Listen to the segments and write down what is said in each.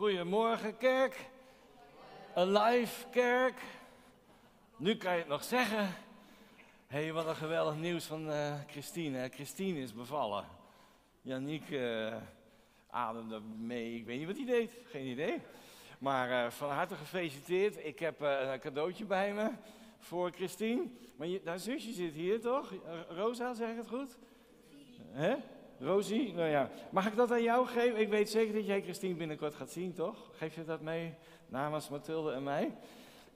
Goedemorgen, kerk. Alive, kerk. Nu kan je het nog zeggen. Hé, hey, wat een geweldig nieuws van uh, Christine. Christine is bevallen. Janiek uh, ademde mee. Ik weet niet wat hij deed. Geen idee. Maar uh, van harte gefeliciteerd. Ik heb een cadeautje bij me voor Christine. Maar je, haar zusje zit hier, toch? Rosa, zeg het goed? Hè? Rosie, nou ja, mag ik dat aan jou geven? Ik weet zeker dat jij Christine binnenkort gaat zien, toch? Geef je dat mee namens Mathilde en mij?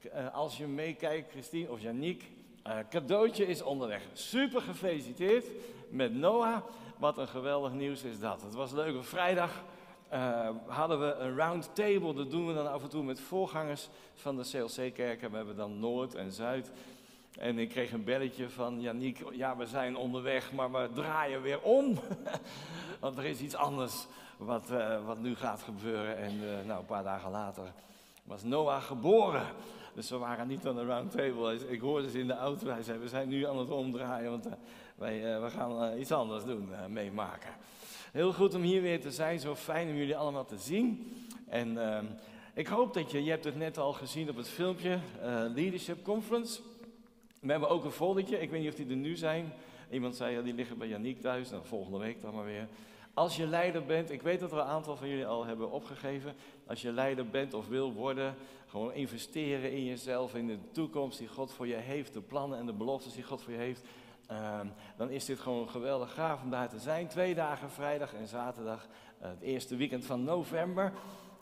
Uh, als je meekijkt, Christine of Janiek, uh, cadeautje is onderweg. Super gefeliciteerd met Noah. Wat een geweldig nieuws is dat. Het was leuk. Op vrijdag uh, hadden we een round table. Dat doen we dan af en toe met voorgangers van de CLC-kerken. We hebben dan Noord en Zuid. En ik kreeg een belletje van Janiek, ja we zijn onderweg, maar we draaien weer om. Want er is iets anders wat, uh, wat nu gaat gebeuren. En uh, nou, een paar dagen later was Noah geboren. Dus we waren niet aan de round table. Ik hoorde ze in de auto. Hij zei, we zijn nu aan het omdraaien, want uh, wij we gaan iets anders doen, meemaken. Heel goed om hier weer te zijn. Zo fijn om jullie allemaal te zien. En ehm, ik hoop dat je, je hebt het net al gezien op het filmpje, Leadership Conference. We hebben ook een foldertje, ik weet niet of die er nu zijn. Iemand zei, ja, die liggen bij Janiek thuis, nou, volgende week dan maar weer. Als je leider bent, ik weet dat er een aantal van jullie al hebben opgegeven. Als je leider bent of wil worden, gewoon investeren in jezelf, in de toekomst die God voor je heeft, de plannen en de beloftes die God voor je heeft. Uh, dan is dit gewoon geweldig gaaf om daar te zijn. Twee dagen, vrijdag en zaterdag, uh, het eerste weekend van november.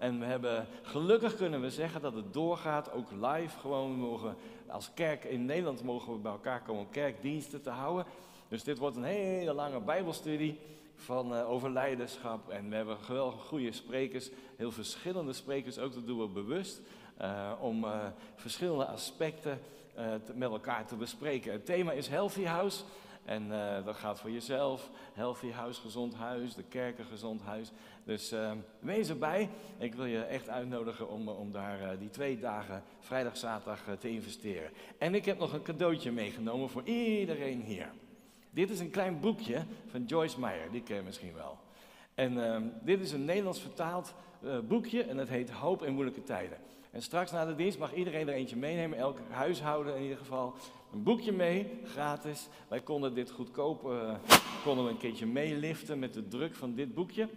En we hebben gelukkig kunnen we zeggen dat het doorgaat, ook live. Gewoon mogen, als kerk in Nederland mogen we bij elkaar komen om kerkdiensten te houden. Dus dit wordt een hele lange Bijbelstudie van uh, over leiderschap. En we hebben geweldig goede sprekers, heel verschillende sprekers, ook dat doen we bewust. Uh, om uh, verschillende aspecten te, met elkaar te bespreken. Het thema is Healthy House. En uh, dat gaat voor jezelf, healthy huis, gezond huis, de kerken, gezond huis. Dus uh, wees erbij. Ik wil je echt uitnodigen om, om daar die twee dagen, vrijdag, zaterdag, te investeren. En ik heb nog een cadeautje meegenomen voor iedereen hier. Dit is een klein boekje van Joyce Meyer, die ken je misschien wel. En dit is een Nederlands vertaald boekje en het heet Hoop in moeilijke tijden. En straks na de dienst mag iedereen er eentje meenemen, elk huishouden in ieder geval. Een boekje mee, gratis. Wij konden dit goedkoop, uh, konden we een keertje meeliften met de druk van dit boekje.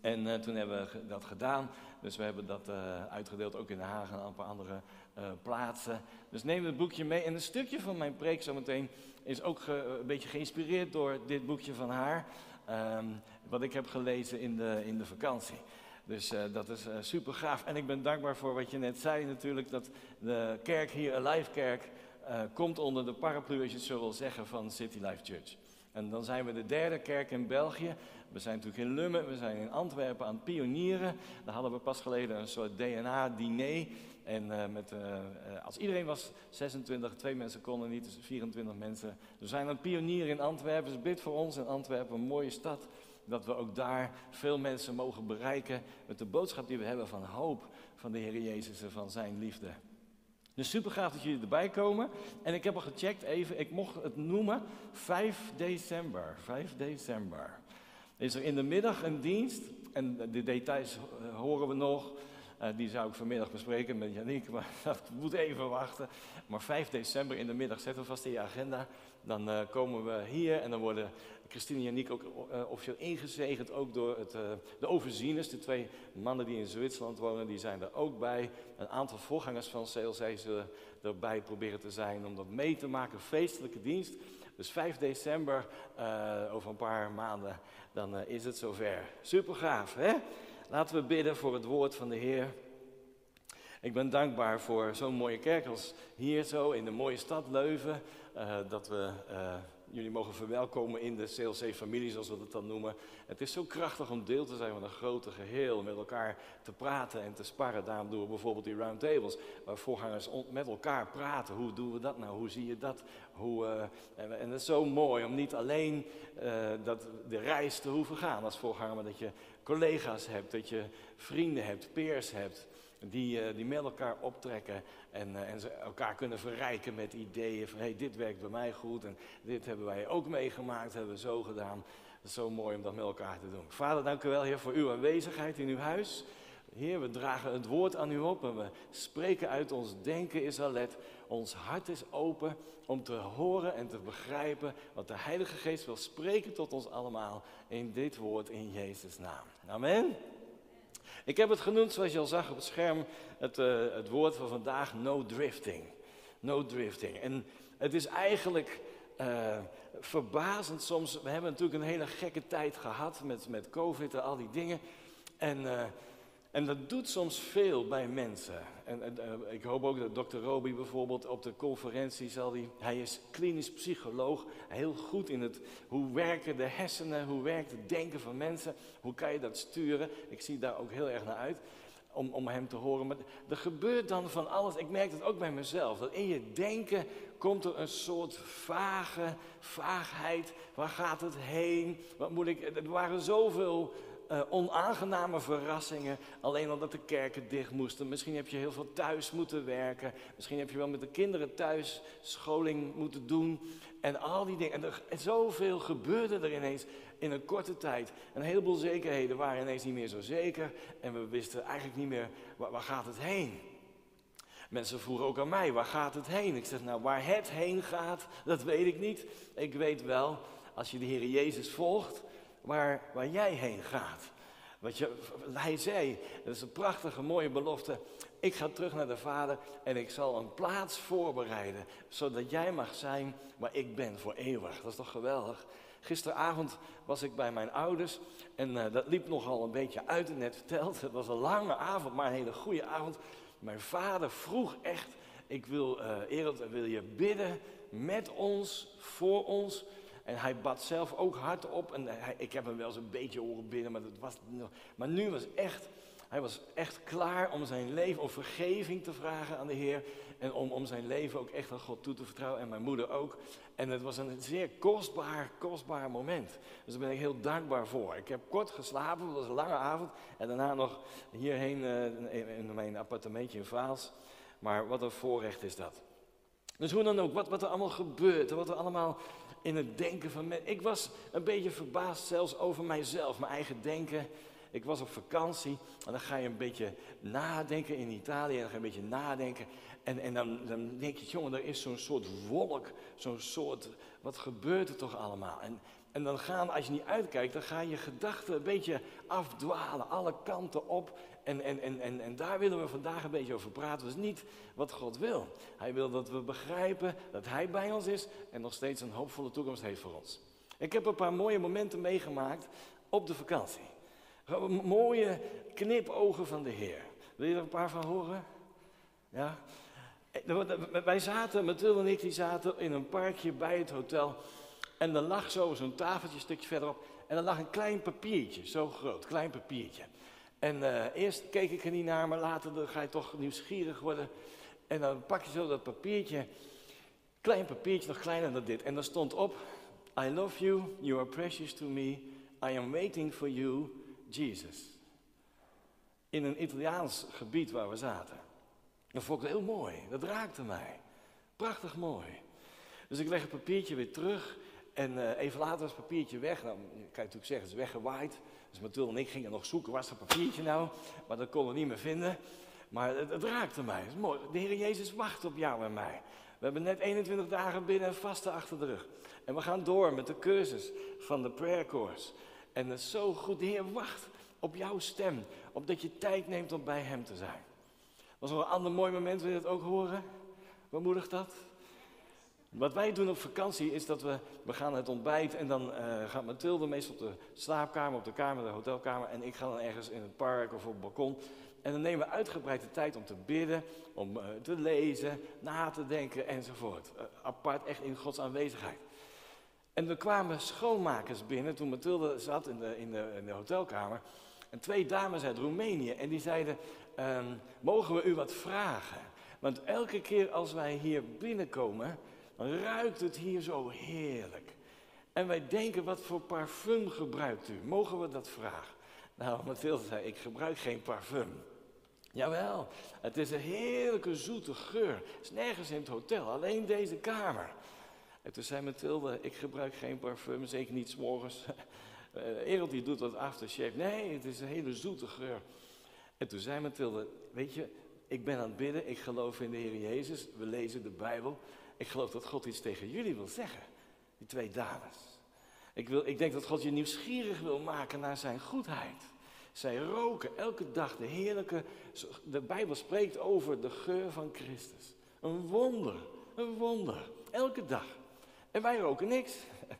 En uh, toen hebben we dat gedaan. Dus we hebben dat uh, uitgedeeld ook in Den Haag en een paar andere plaatsen. Dus neem het boekje mee. En een stukje van mijn preek zometeen is ook een beetje geïnspireerd door dit boekje van haar. Um, wat ik heb gelezen in de, in de vakantie. Dus dat is super gaaf. En ik ben dankbaar voor wat je net zei natuurlijk, dat de kerk hier, Alive Kerk, uh, komt onder de paraplu, als je het zo wil zeggen, van City Life Church. En dan zijn we de derde kerk in België. We zijn natuurlijk in Lummen, we zijn in Antwerpen aan het pionieren. Daar hadden we pas geleden een soort DNA-diner. En met, als iedereen was 26, twee mensen konden niet, dus 24 mensen. We zijn aan het pionieren in Antwerpen, dus bid voor ons in Antwerpen, een mooie stad dat we ook daar veel mensen mogen bereiken met de boodschap die we hebben van hoop van de Heer Jezus en van zijn liefde. Dus super gaaf dat jullie erbij komen. En ik heb al gecheckt even, ik mocht het noemen 5 december. 5 december. Is er in de middag een dienst, en de details horen we nog. Uh, die zou ik vanmiddag bespreken met Janiek, maar dat moet even wachten. Maar 5 december in de middag, zetten we vast in je agenda. Dan uh, komen we hier en dan worden Christine en Janiek ook uh, officieel ingezegend. Ook door het, de overzieners, de twee mannen die in Zwitserland wonen, die zijn er ook bij. Een aantal voorgangers van CLC zullen erbij proberen te zijn om dat mee te maken. Feestelijke dienst. Dus 5 december, over een paar maanden, dan is het zover. Super gaaf, hè? Laten we bidden voor het woord van de Heer. Ik ben dankbaar voor zo'n mooie kerk als hier zo in de mooie stad Leuven. Dat we jullie mogen verwelkomen in de CLC-familie, zoals we dat dan noemen. Het is zo krachtig om deel te zijn van een grote geheel, met elkaar te praten en te sparren. Daarom doen we bijvoorbeeld die roundtables, waar voorgangers met elkaar praten. Hoe doen we dat nou? Hoe zie je dat? Hoe, uh, en, het is zo mooi om niet alleen dat, de reis te hoeven gaan als voorganger, maar dat je collega's hebt, dat je vrienden hebt, peers hebt, die, uh, die met elkaar optrekken en, uh, en ze elkaar kunnen verrijken met ideeën van hey, dit werkt bij mij goed en dit hebben wij ook meegemaakt, hebben we zo gedaan. Het is zo mooi om dat met elkaar te doen. Vader, dank u wel, Heer, voor uw aanwezigheid in uw huis. Heer, we dragen het woord aan u op en we spreken uit ons denken is alert. Ons hart is open om te horen en te begrijpen wat de Heilige Geest wil spreken tot ons allemaal in dit woord in Jezus' naam. Amen. Ik heb het genoemd, zoals je al zag op het scherm, het, uh, het woord van vandaag, no drifting. No drifting. En het is eigenlijk uh, verbazend soms. We hebben natuurlijk een hele gekke tijd gehad met, met COVID en al die dingen. En, uh, en dat doet soms veel bij mensen. En, uh, ik hoop ook dat dokter Roby bijvoorbeeld op de conferentie zal die, hij is klinisch psycholoog, heel goed in het hoe werken de hersenen, hoe werkt het denken van mensen, hoe kan je dat sturen. Ik zie daar ook heel erg naar uit om, om hem te horen. Maar er gebeurt dan van alles. Ik merk het ook bij mezelf. Dat in je denken komt er een soort vage vaagheid. Waar gaat het heen? Wat moet ik? Er waren zoveel uh, onaangename verrassingen. Alleen omdat de kerken dicht moesten. Misschien heb je heel veel thuis moeten werken. Misschien heb je wel met de kinderen thuis scholing moeten doen. En al die dingen. En er, zoveel gebeurde er ineens in een korte tijd. Een heleboel zekerheden waren ineens niet meer zo zeker. En we wisten eigenlijk niet meer waar, waar gaat het heen. Mensen vroegen ook aan mij, waar gaat het heen? Ik zeg, nou, waar het heen gaat, dat weet ik niet. Ik weet wel, als je de Heer Jezus volgt, waar, waar jij heen gaat. Wat je, hij zei, dat is een prachtige, mooie belofte. Ik ga terug naar de Vader en ik zal een plaats voorbereiden, zodat jij mag zijn waar ik ben voor eeuwig. Dat is toch geweldig? Gisteravond was ik bij mijn ouders en uh, dat liep nogal een beetje uit en net verteld. Het was een lange avond, maar een hele goede avond. Mijn vader vroeg echt, ik wil, uh, wil je bidden met ons, voor ons? En hij bad zelf ook hardop. En hij, ik heb hem wel eens een beetje horen bidden, maar, dat was, maar nu was echt, hij was echt klaar om zijn leven, om vergeving te vragen aan de Heer. En om, om zijn leven ook echt aan God toe te vertrouwen. En mijn moeder ook. En het was een zeer kostbaar, kostbaar moment. Dus daar ben ik heel dankbaar voor. Ik heb kort geslapen, het was een lange avond. En daarna nog hierheen uh, in mijn appartementje in Vaals. Maar wat een voorrecht is dat. Dus hoe dan ook, wat, wat er allemaal gebeurt. Wat er allemaal in het denken van mensen. Ik was een beetje verbaasd zelfs over mijzelf, mijn eigen denken. Ik was op vakantie en dan ga je een beetje nadenken in Italië. En dan ga je een beetje nadenken. En, en dan, dan denk je, jongen, er is zo'n soort wolk, zo'n soort, wat gebeurt er toch allemaal? En, en dan gaan, als je niet uitkijkt, dan gaan je gedachten een beetje afdwalen, alle kanten op. En, en, en, en, en daar willen we vandaag een beetje over praten. Dat is niet wat God wil. Hij wil dat we begrijpen dat Hij bij ons is en nog steeds een hoopvolle toekomst heeft voor ons. Ik heb een paar mooie momenten meegemaakt op de vakantie. Mooie knipogen van de Heer. Wil je er een paar van horen? Ja? Wij zaten, Mathilde en ik, die zaten in een parkje bij het hotel. En er lag zo zo'n tafeltje een stukje verderop. En er lag een klein papiertje, zo groot, klein papiertje. En uh, eerst keek ik er niet naar, maar later dan ga je toch nieuwsgierig worden. En dan pak je zo dat papiertje, klein papiertje, nog kleiner dan dit. En daar stond op, I love you, you are precious to me, I am waiting for you, Jesus. In een Italiaans gebied waar we zaten. Dat vond ik heel mooi, dat raakte mij. Prachtig mooi. Dus ik leg het papiertje weer terug en uh, even later was het papiertje weg. Nou, kan je natuurlijk zeggen, het is weggewaaid. Dus Mathilde en ik gingen nog zoeken, waar is dat papiertje nou? Maar dat konden we niet meer vinden. Maar het, raakte mij. Het is mooi. De Heer Jezus wacht op jou en mij. We hebben net 21 dagen binnen vaste achter de rug. En we gaan door met de cursus van de prayer course. En het is zo goed. De Heer wacht op jouw stem. Op dat je tijd neemt om bij Hem te zijn. Was nog een ander mooi moment, wil je dat ook horen? Wat moedigt dat? Wat wij doen op vakantie is dat we, we gaan het ontbijt en dan uh, gaat Mathilde meestal op de slaapkamer, op de kamer, de hotelkamer. En ik ga dan ergens in het park of op het balkon. En dan nemen we uitgebreid de tijd om te bidden, om uh, te lezen, na te denken enzovoort. Uh, apart, echt in Gods aanwezigheid. En er kwamen schoonmakers binnen toen Mathilde zat in de, in de, in de hotelkamer. En twee dames uit Roemenië. En die zeiden, um, mogen we u wat vragen? Want elke keer als wij hier binnenkomen, ruikt het hier zo heerlijk. En wij denken, wat voor parfum gebruikt u? Mogen we dat vragen? Nou, Mathilde zei, ik gebruik geen parfum. Jawel, het is een heerlijke zoete geur. Het is nergens in het hotel, alleen deze kamer. En toen zei Mathilde, ik gebruik geen parfum, zeker niet s'morgens. Uh, Ereld die doet wat aftershave. Nee, het is een hele zoete geur. En toen zei Mathilde, weet je, ik ben aan het bidden, ik geloof in de Heer Jezus, we lezen de Bijbel. Ik geloof dat God iets tegen jullie wil zeggen, die twee dames. Ik, wil, ik denk dat God je nieuwsgierig wil maken naar zijn goedheid. Zij roken elke dag de heerlijke. De Bijbel spreekt over de geur van Christus. Een wonder, een wonder. Elke dag. En wij roken niks.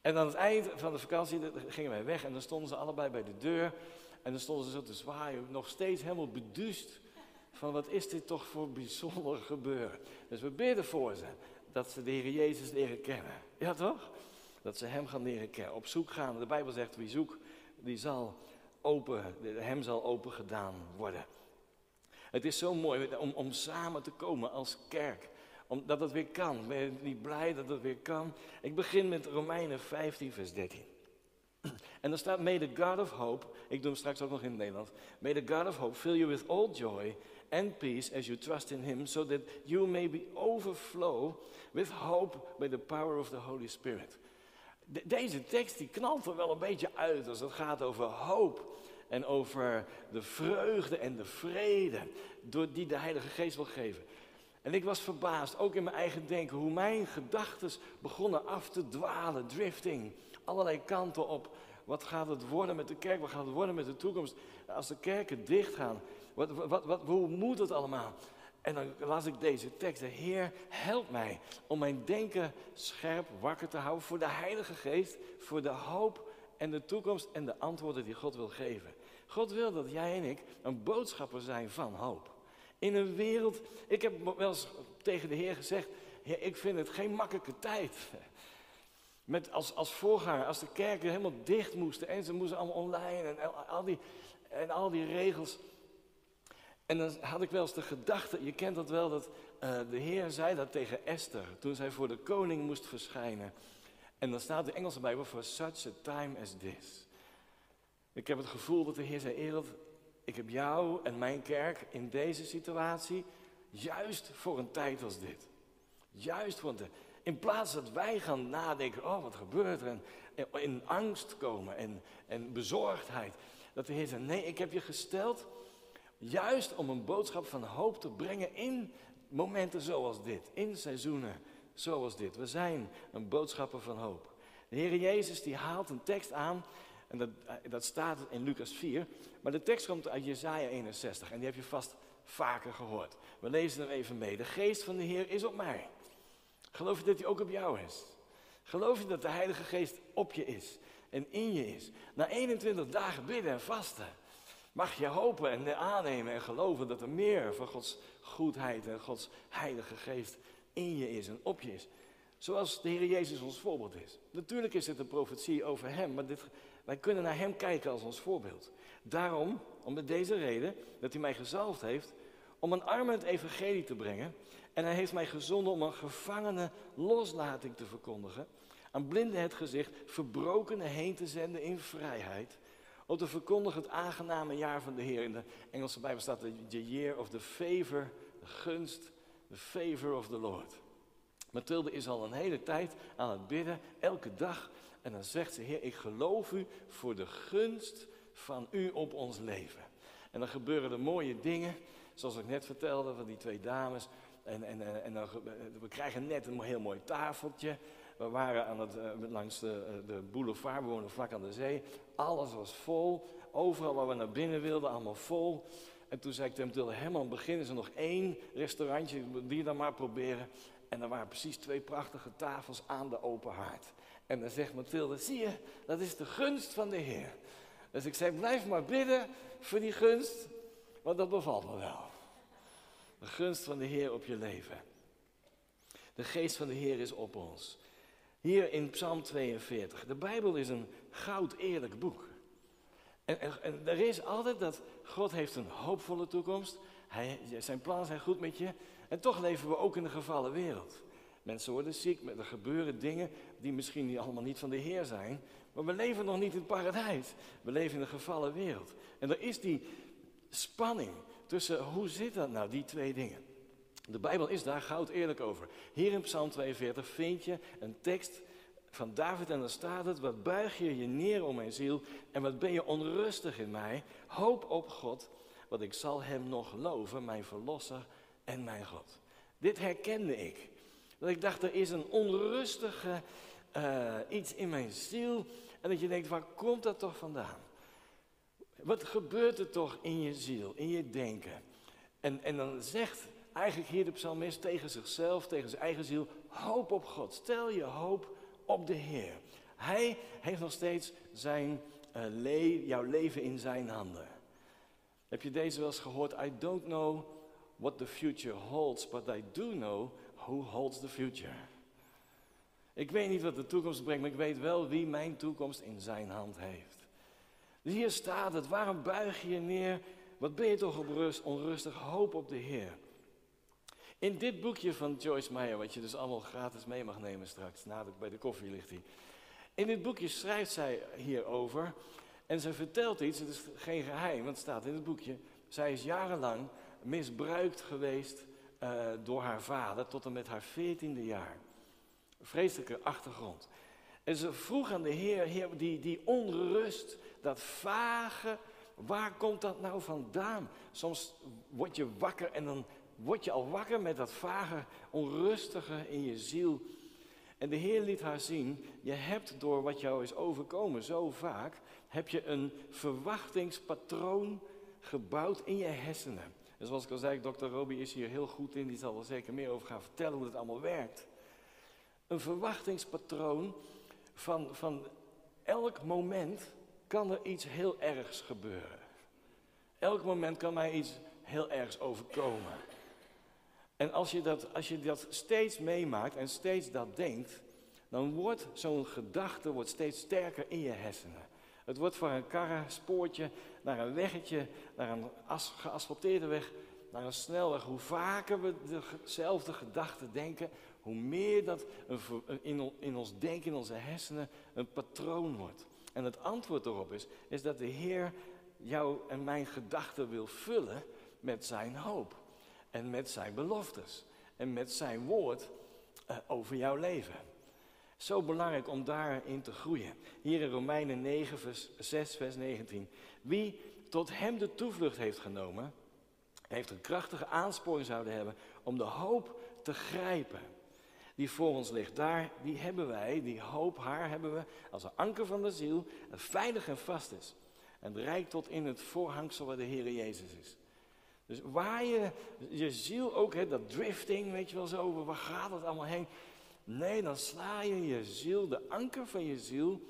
En aan het eind van de vakantie gingen wij weg en dan stonden ze allebei bij de deur. En dan stonden ze zo te zwaaien, nog steeds helemaal beduust. Van wat is dit toch voor bijzonder gebeuren. Dus we bidden voor ze dat ze de Heer Jezus leren kennen. Ja toch? Dat ze Hem gaan leren kennen. Op zoek gaan. De Bijbel zegt wie zoekt, die zal open, hem zal open gedaan worden. Het is zo mooi om, om samen te komen als kerk. Omdat het weer kan. Ben je niet blij dat het weer kan? Ik begin met Romeinen 15, vers 13. En dan staat, may the God of hope, ik doe hem straks ook nog in het Nederlands. May the God of hope fill you with all joy and peace as you trust in him, so that you may be overflow with hope by the power of the Holy Spirit. deze tekst die knalt er wel een beetje uit als het gaat over hoop en over de vreugde en de vrede door die de Heilige Geest wil geven. En ik was verbaasd, ook in mijn eigen denken, hoe mijn gedachten begonnen af te dwalen, drifting, allerlei kanten op. Wat gaat het worden met de kerk? Wat gaat het worden met de toekomst? Als de kerken dichtgaan, wat, wat, wat, hoe moet het allemaal? En dan las ik deze tekst. De Heer, help mij om mijn denken scherp wakker te houden voor de Heilige Geest, voor de hoop en de toekomst en de antwoorden die God wil geven. God wil dat jij en ik een boodschapper zijn van hoop. In een wereld, ik heb wel eens tegen de Heer gezegd, ik vind het geen makkelijke tijd. Met als, als voorganger, als de kerken helemaal dicht moesten en ze moesten allemaal online en al die, en al die regels. En dan had ik wel eens de gedachte, je kent dat wel, dat uh, de Heer zei dat tegen Esther toen zij voor de koning moest verschijnen. En dan staat de Engelse Bijbel voor such a time as this. Ik heb het gevoel dat de Heer zei, Ereld, ik heb jou en mijn kerk in deze situatie juist voor een tijd als dit. Juist voor een In plaats dat wij gaan nadenken, oh wat gebeurt er, en in angst komen en, en bezorgdheid. Dat de Heer zei, nee, ik heb je gesteld juist om een boodschap van hoop te brengen in momenten zoals dit. In seizoenen zoals dit. We zijn een boodschapper van hoop. De Heer Jezus die haalt een tekst aan en dat, dat staat in Lucas 4. Maar de tekst komt uit Jesaja 61 en die heb je vast vaker gehoord. We lezen hem even mee. De geest van de Heer is op mij. Geloof je dat hij ook op jou is? Geloof je dat de Heilige Geest op je is en in je is? Na 21 dagen bidden en vasten mag je hopen en aannemen en geloven dat er meer van Gods goedheid en Gods Heilige Geest in je is en op je is. Zoals de Heer Jezus ons voorbeeld is. Natuurlijk is dit een profetie over Hem, maar dit, wij kunnen naar Hem kijken als ons voorbeeld. Daarom, om met deze reden, dat Hij mij gezalfd heeft om een arme het evangelie te brengen. En Hij heeft mij gezonden om een gevangene loslating te verkondigen. Aan blinden het gezicht, verbrokenen heen te zenden in vrijheid. Om te verkondigen het aangename jaar van de Heer. In de Engelse Bijbel staat de year of the favor, de gunst, the favor of the Lord. Mathilde is al een hele tijd aan het bidden, elke dag. En dan zegt ze, Heer, ik geloof u voor de gunst van u op ons leven. En dan gebeuren er mooie dingen, zoals ik net vertelde van die twee dames. En, en, en dan, we krijgen net een heel mooi tafeltje. We waren aan het, langs de, de boulevard, we wonen vlak aan de zee. Alles was vol. Overal waar we naar binnen wilden, allemaal vol. En toen zei ik tegen Mathilde, helemaal aan het begin is er nog één restaurantje, die dan maar proberen. En er waren precies twee prachtige tafels aan de open haard. En dan zegt Mathilde, zie je, dat is de gunst van de Heer. Dus ik zei, blijf maar bidden voor die gunst, want dat bevalt me wel. De gunst van de Heer op je leven. De geest van de Heer is op ons. Hier in Psalm 42. De Bijbel is een goud eerlijk boek. En, er is altijd dat God heeft een hoopvolle toekomst. Hij, zijn plannen zijn goed met je. En toch leven we ook in een gevallen wereld. Mensen worden ziek, er gebeuren dingen die misschien niet allemaal niet van de Heer zijn. Maar we leven nog niet in het paradijs. We leven in een gevallen wereld. En er is die spanning tussen, hoe zit dat nou, die twee dingen? De Bijbel is daar goud eerlijk over. Hier in Psalm 42 vind je een tekst van David en dan staat het, wat buig je je neer om mijn ziel en wat ben je onrustig in mij. Hoop op God, want ik zal hem nog loven, mijn verlosser en mijn God. Dit herkende ik. Dat ik dacht, er is een onrustige uh, iets in mijn ziel. En dat je denkt, waar komt dat toch vandaan? Wat gebeurt er toch in je ziel, in je denken? En, en dan zegt eigenlijk hier de psalmist tegen zichzelf, tegen zijn eigen ziel, hoop op God. Stel je hoop op de Heer. Hij heeft nog steeds zijn, uh, le jouw leven in zijn handen. Heb je deze wel eens gehoord? I don't know what the future holds, but I do know who holds the future. Ik weet niet wat de toekomst brengt, maar ik weet wel wie mijn toekomst in zijn hand heeft. Hier staat het, waarom buig je je neer? Wat ben je toch onrustig? Hoop op de Heer. In dit boekje van Joyce Meyer, wat je dus allemaal gratis mee mag nemen straks, nadat bij de koffie ligt hij. In dit boekje schrijft zij hierover en ze vertelt iets, het is geen geheim, want het staat in het boekje. Zij is jarenlang misbruikt geweest uh, door haar vader tot en met haar veertiende jaar. Vreselijke achtergrond. En ze vroeg aan de Heer, Heer die, die onrust, dat vage, waar komt dat nou vandaan? Soms word je wakker en dan word je al wakker met dat vage, onrustige in je ziel. En de Heer liet haar zien, je hebt door wat jou is overkomen zo vaak, heb je een verwachtingspatroon gebouwd in je hersenen. En zoals ik al zei, dokter Robbie is hier heel goed in, die zal er zeker meer over gaan vertellen hoe het allemaal werkt. Een verwachtingspatroon van, van elk moment kan er iets heel ergs gebeuren. Elk moment kan mij iets heel ergs overkomen. En als je dat, als je dat steeds meemaakt en steeds dat denkt, dan wordt zo'n gedachte wordt steeds sterker in je hersenen. Het wordt van een karrenspoortje naar een weggetje, naar een as, geasfalteerde weg, naar een snelweg. Hoe vaker we dezelfde gedachten denken, hoe meer dat in, in ons denken, in onze hersenen, een patroon wordt. En het antwoord erop is, is dat de Heer jou en mijn gedachten wil vullen met zijn hoop. En met zijn beloftes. En met zijn woord uh, over jouw leven. Zo belangrijk om daarin te groeien. Hier in Romeinen 9, vers 6, vers 19. Wie tot hem de toevlucht heeft genomen, heeft een krachtige aansporing zouden hebben om de hoop te grijpen die voor ons ligt. Daar, die hebben wij, die hoop, haar hebben we als een anker van de ziel, dat veilig en vast is. En rijk tot in het voorhangsel waar de Heer Jezus is. Dus waar je je ziel ook, hè, dat drifting, weet je wel zo, waar gaat het allemaal heen? Nee, dan sla je je ziel, de anker van je ziel,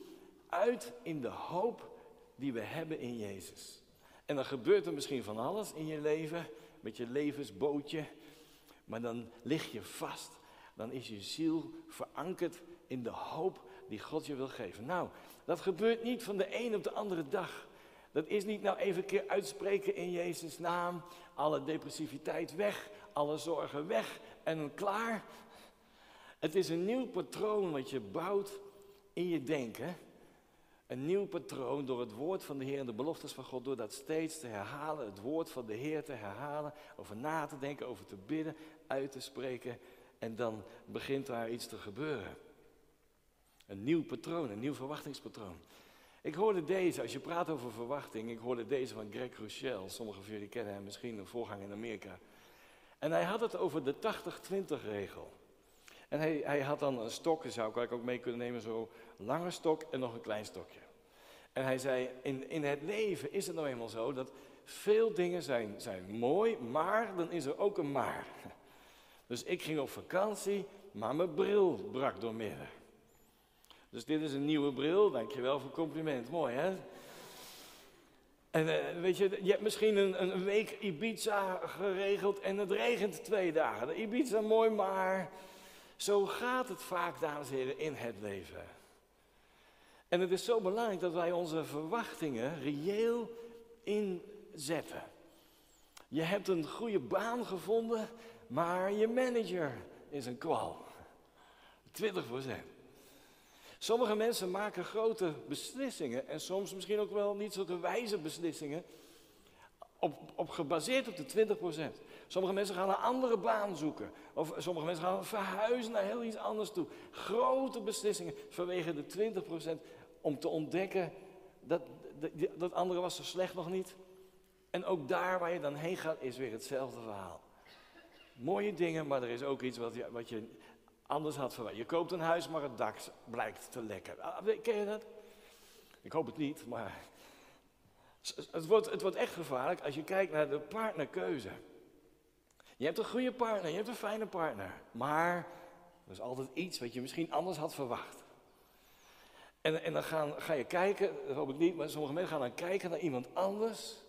uit in de hoop die we hebben in Jezus. En dan gebeurt er misschien van alles in je leven, met je levensbootje, maar dan lig je vast. Dan is je ziel verankerd in de hoop die God je wil geven. Nou, dat gebeurt niet van de een op de andere dag. Dat is niet nou even een keer uitspreken in Jezus' naam, alle depressiviteit weg, alle zorgen weg en klaar. Het is een nieuw patroon wat je bouwt in je denken. Een nieuw patroon door het woord van de Heer en de beloftes van God, door dat steeds te herhalen, het woord van de Heer te herhalen, over na te denken, over te bidden, uit te spreken. En dan begint daar iets te gebeuren. Een nieuw patroon, een nieuw verwachtingspatroon. Ik hoorde deze, als je praat over verwachting, ik hoorde deze van Greg Rochelle. Sommigen van jullie kennen hem misschien, een voorganger in Amerika. En hij had het over de 80-20 regel. En hij, hij had dan een stok, zou ik ook mee kunnen nemen, zo lange stok en nog een klein stokje. En hij zei, in, in het leven is het nou eenmaal zo dat veel dingen zijn, zijn mooi, maar dan is er ook een maar. Dus ik ging op vakantie, maar mijn bril brak door midden. Dus dit is een nieuwe bril, dankjewel voor het compliment, mooi hè? En uh, weet je, je hebt misschien een, een week Ibiza geregeld en het regent twee dagen. De Ibiza mooi, maar zo gaat het vaak, dames en heren, in het leven. En het is zo belangrijk dat wij onze verwachtingen reëel inzetten. Je hebt een goede baan gevonden, maar je manager is een kwal. 20% Sommige mensen maken grote beslissingen en soms misschien ook wel niet zulke wijze beslissingen op, op gebaseerd op de 20%. Sommige mensen gaan een andere baan zoeken. Of sommige mensen gaan verhuizen naar heel iets anders toe. Grote beslissingen vanwege de 20% om te ontdekken dat dat, dat andere was zo slecht nog niet. En ook daar waar je dan heen gaat is weer hetzelfde verhaal. Mooie dingen, maar er is ook iets wat je, wat je anders had verwacht. Je koopt een huis, maar het dak blijkt te lekken. Ah, ken je dat? Ik hoop het niet, maar het wordt, het wordt echt gevaarlijk als je kijkt naar de partnerkeuze. Je hebt een goede partner, je hebt een fijne partner, maar er is altijd iets wat je misschien anders had verwacht. En, en dan gaan, ga je kijken, dat hoop ik niet, maar sommige mensen gaan dan kijken naar iemand anders.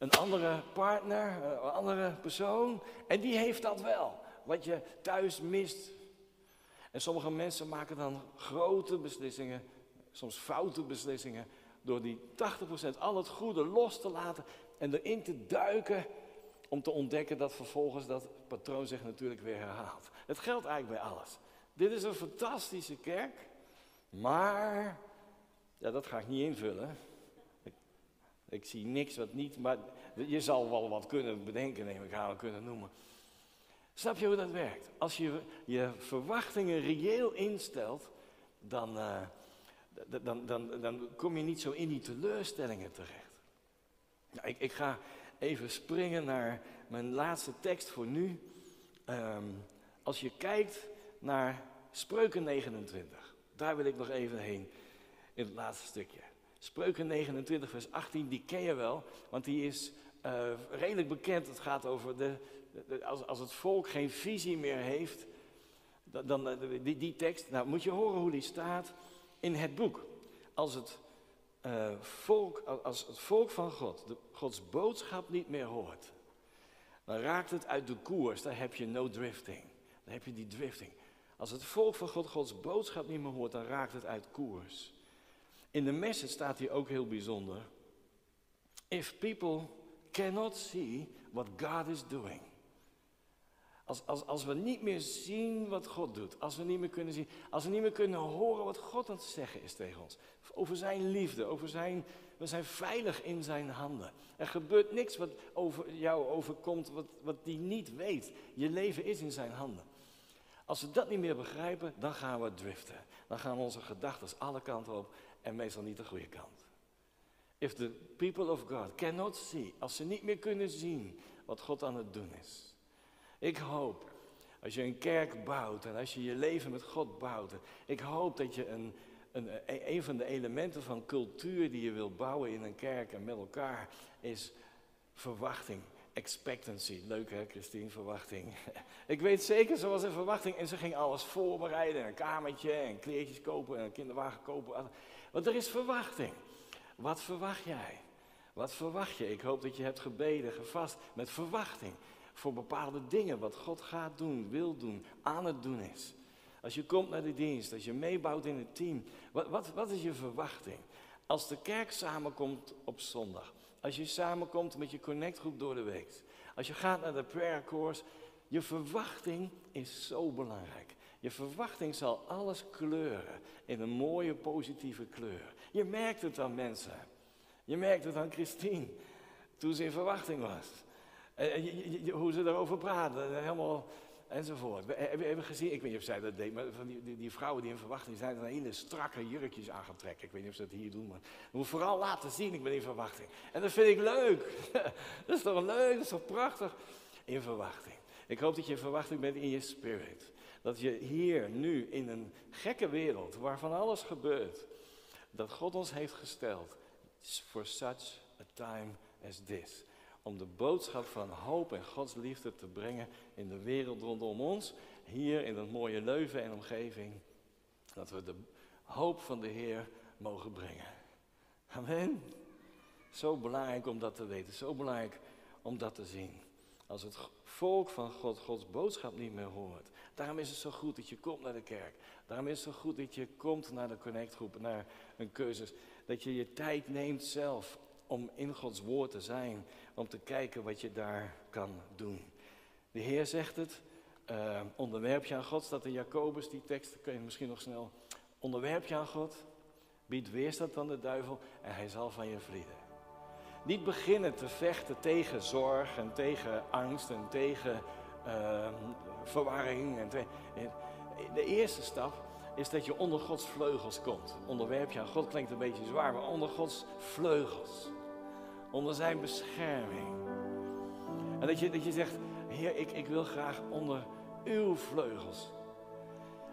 Een andere partner, een andere persoon. En die heeft dat wel, wat je thuis mist. En sommige mensen maken dan grote beslissingen, soms foute beslissingen, door die 80% al het goede los te laten en erin te duiken om te ontdekken dat vervolgens dat patroon zich natuurlijk weer herhaalt. Het geldt eigenlijk bij alles. Dit is een fantastische kerk. Maar, ja, dat ga ik niet invullen. Ik, zie niks wat niet, maar je zal wel wat kunnen bedenken, neem ik aan, kunnen noemen. Snap je hoe dat werkt? Als je je verwachtingen reëel instelt, dan, uh, dan, dan, dan, kom je niet zo in die teleurstellingen terecht. Ik, ik, ga even springen naar mijn laatste tekst voor nu. Um, als je kijkt naar Spreuken 29. Daar wil ik nog even heen in het laatste stukje. Spreuken 29, vers 18, die ken je wel, want die is uh, redelijk bekend. Het gaat over de, als, als het volk geen visie meer heeft, dan, dan eh, die, die, tekst, nou moet je horen hoe die staat in het boek. Als het, uh, volk, als het volk van God de, Gods boodschap niet meer hoort, dan raakt het uit de koers. Daar heb je no drifting. Dan heb je die drifting. Als het volk van God Gods boodschap niet meer hoort, dan raakt het uit koers. In de message staat hier ook heel bijzonder. If people cannot see what God is doing. Als, als, als we niet meer zien wat God doet, als we niet meer kunnen zien, als we niet meer kunnen horen wat God aan het zeggen is tegen ons. Over zijn liefde, over zijn, we zijn veilig in zijn handen. Er gebeurt niks wat over jou overkomt wat, wat die niet weet. Je leven is in zijn handen. Als we dat niet meer begrijpen, dan gaan we driften. Dan gaan onze gedachten alle kanten op en meestal niet de goede kant. If the people of God cannot see, als ze niet meer kunnen zien wat God aan het doen is. Ik hoop, als je een kerk bouwt en als je je leven met God bouwt, ik hoop dat je een, een, een van de elementen van cultuur die je wil bouwen in een kerk en met elkaar is verwachting expectancy. Leuk hè, Christine, verwachting. Ik weet zeker, ze was in verwachting en ze ging alles voorbereiden. Een kamertje en kleertjes kopen en een kinderwagen kopen. Want er is verwachting. Wat verwacht jij? Wat verwacht je? Ik hoop dat je hebt gebeden, gevast met verwachting. Voor bepaalde dingen wat God gaat doen, wil doen, aan het doen is. Als je komt naar de dienst, als je meebouwt in het team. Wat, wat, wat is je verwachting? Als de kerk samenkomt op zondag. Als je samenkomt met je connectgroep door de week. Als je gaat naar de prayer course. Je verwachting is zo belangrijk. Je verwachting zal alles kleuren in een mooie positieve kleur. Je merkt het aan mensen. Je merkt het aan Christine toen ze in verwachting was. hoe ze erover praten. Helemaal enzovoort. We hebben gezien, ik weet niet of zij dat deed, maar van die, die, vrouwen die in verwachting zijn, dan hele strakke jurkjes aan gaan trekken. Ik weet niet of ze dat hier doen, maar we moeten vooral laten zien, ik ben in verwachting. En dat vind ik leuk. dat is toch leuk, dat is toch prachtig? In verwachting. Ik hoop dat je in verwachting bent in je spirit. Dat je hier, nu, in een gekke wereld, waar van alles gebeurt, dat God ons heeft gesteld, for such a time as this om de boodschap van hoop en Gods liefde te brengen in de wereld rondom ons, hier in dat mooie Leuven en omgeving, dat we de hoop van de Heer mogen brengen. Amen. Zo belangrijk om dat te weten, zo belangrijk om dat te zien. Als het volk van God Gods boodschap niet meer hoort. Daarom is het zo goed dat je komt naar de kerk. Daarom is het zo goed dat je komt naar de connectgroep, naar een cursus. Dat je je tijd neemt zelf om in Gods woord te zijn, om te kijken wat je daar kan doen. De Heer zegt het, uh, onderwerp je aan God, staat in Jacobus, die tekst kun je misschien nog snel. Onderwerp je aan God, bied weerstand aan de duivel en hij zal van je vlieden. Niet beginnen te vechten tegen zorg en tegen angst en tegen ehm, verwarring. En de eerste stap is dat je onder Gods vleugels komt. Onderwerp je aan God klinkt een beetje zwaar, maar onder Gods vleugels. Onder zijn bescherming. En dat je, dat je zegt, Heer, ik, ik wil graag onder uw vleugels.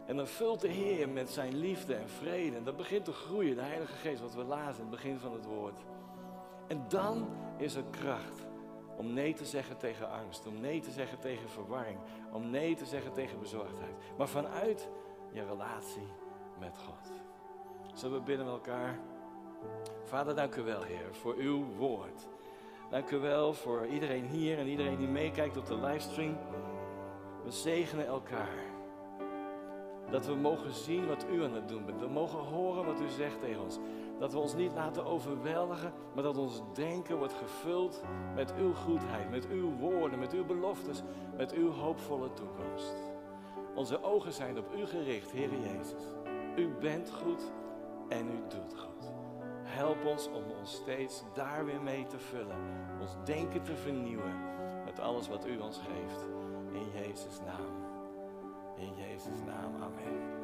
En dan vult de Heer met zijn liefde en vrede. En dat begint te groeien, de Heilige Geest, wat we lazen in het begin van het woord. En dan is er kracht om nee te zeggen tegen angst, om nee te zeggen tegen verwarring, om nee te zeggen tegen bezorgdheid. Maar vanuit je relatie met God. Zullen we met elkaar? Vader, dank u wel, Heer, voor uw woord. Dank u wel voor iedereen hier en iedereen die meekijkt op de livestream. We zegenen elkaar. Dat we mogen zien wat u aan het doen bent. We mogen horen wat u zegt tegen ons. Dat we ons niet laten overweldigen, maar dat ons denken wordt gevuld met uw goedheid, met uw woorden, met uw beloftes, met uw hoopvolle toekomst. Onze ogen zijn op u gericht, Heer Jezus. U bent goed en u doet goed. Help ons om ons steeds daar weer mee te vullen. Ons denken te vernieuwen met alles wat u ons geeft. In Jezus' naam. In Jezus' naam. Amen.